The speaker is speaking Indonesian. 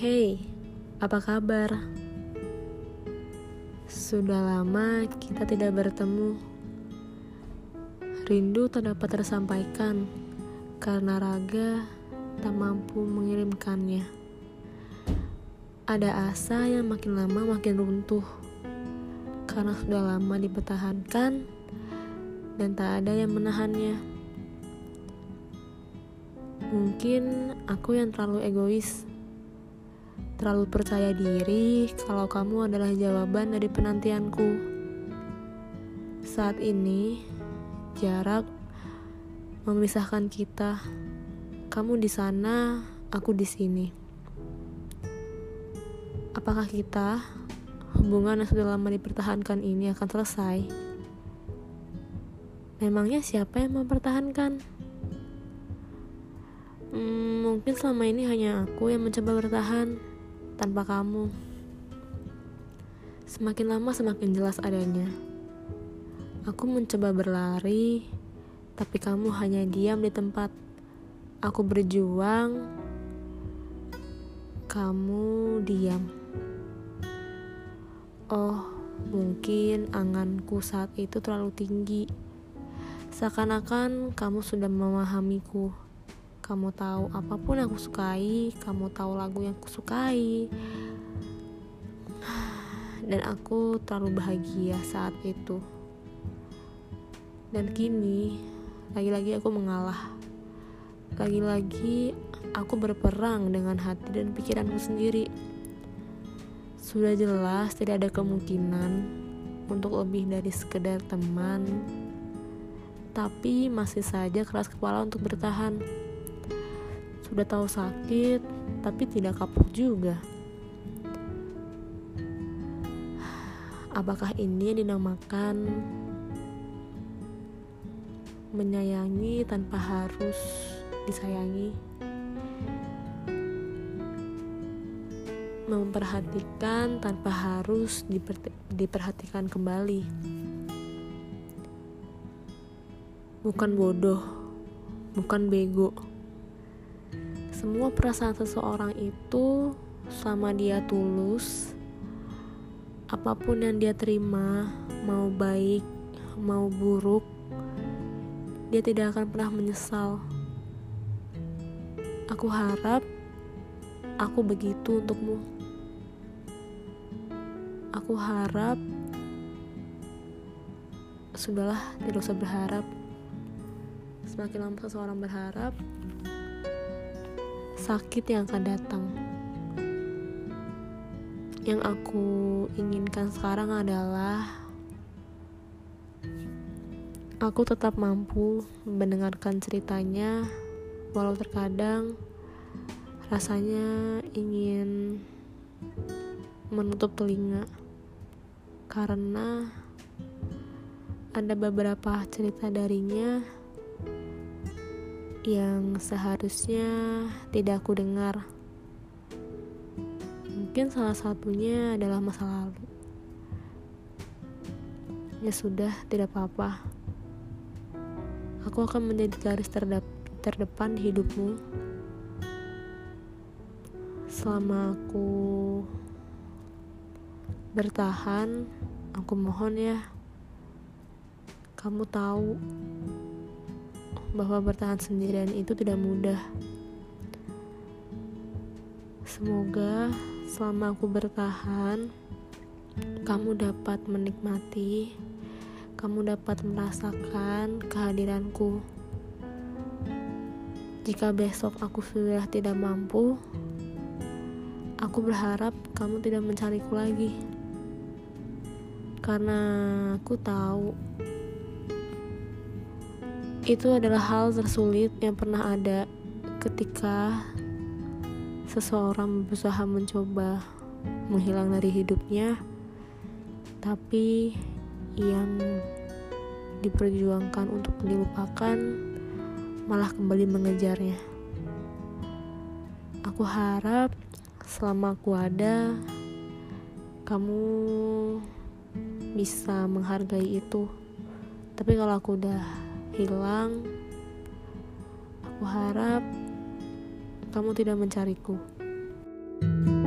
Hey, apa kabar? Sudah lama kita tidak bertemu. Rindu tak dapat tersampaikan karena raga tak mampu mengirimkannya. Ada asa yang makin lama makin runtuh karena sudah lama dipertahankan dan tak ada yang menahannya. Mungkin aku yang terlalu egois, terlalu percaya diri kalau kamu adalah jawaban dari penantianku. Saat ini, jarak memisahkan kita. Kamu di sana, aku di sini. Apakah kita, hubungan yang sudah lama dipertahankan ini akan selesai? Memangnya siapa yang mempertahankan? Hmm, mungkin selama ini hanya aku yang mencoba bertahan tanpa kamu. Semakin lama semakin jelas adanya. Aku mencoba berlari, tapi kamu hanya diam di tempat. Aku berjuang, kamu diam. Oh, mungkin anganku saat itu terlalu tinggi Seakan-akan kamu sudah memahamiku. Kamu tahu apa pun yang aku sukai, kamu tahu lagu yang aku sukai. Dan aku terlalu bahagia saat itu. Dan kini, lagi-lagi aku mengalah. Lagi-lagi aku berperang dengan hati dan pikiranku sendiri. Sudah jelas tidak ada kemungkinan untuk lebih dari sekedar teman tapi masih saja keras kepala untuk bertahan. Sudah tahu sakit, tapi tidak kapok juga. Apakah ini dinamakan menyayangi tanpa harus disayangi? Memperhatikan tanpa harus diperhatikan kembali bukan bodoh, bukan bego. Semua perasaan seseorang itu sama dia tulus, apa pun yang dia terima, mau baik, mau buruk, dia tidak akan pernah menyesal. Aku harap aku begitu untukmu. Aku harap sudahlah, tidak usah berharap. Semakin lama seseorang berharap, sakit yang akan datang. Yang aku inginkan sekarang adalah aku tetap mampu mendengarkan ceritanya, walau terkadang rasanya ingin menutup telinga karena ada beberapa cerita darinya yang seharusnya tidak aku dengar. Mungkin salah satunya adalah masa lalu. Ya sudah, tidak apa-apa. Aku akan menjadi garis terdep terdepan di hidupmu. Selama aku bertahan, aku mohon ya, kamu tahu bahwa bertahan sendirian itu tidak mudah. Semoga selama aku bertahan, kamu dapat menikmati, kamu dapat merasakan kehadiranku. Jika besok aku sudah tidak mampu, aku berharap kamu tidak mencariku lagi. Karena aku tahu itu adalah hal tersulit yang pernah ada ketika seseorang berusaha mencoba menghilang dari hidupnya, tapi yang diperjuangkan untuk dilupakan malah kembali mengejarnya. Aku harap selama aku ada, kamu bisa menghargai itu. Tapi kalau aku udah hilang, aku harap kamu tidak mencariku. thank you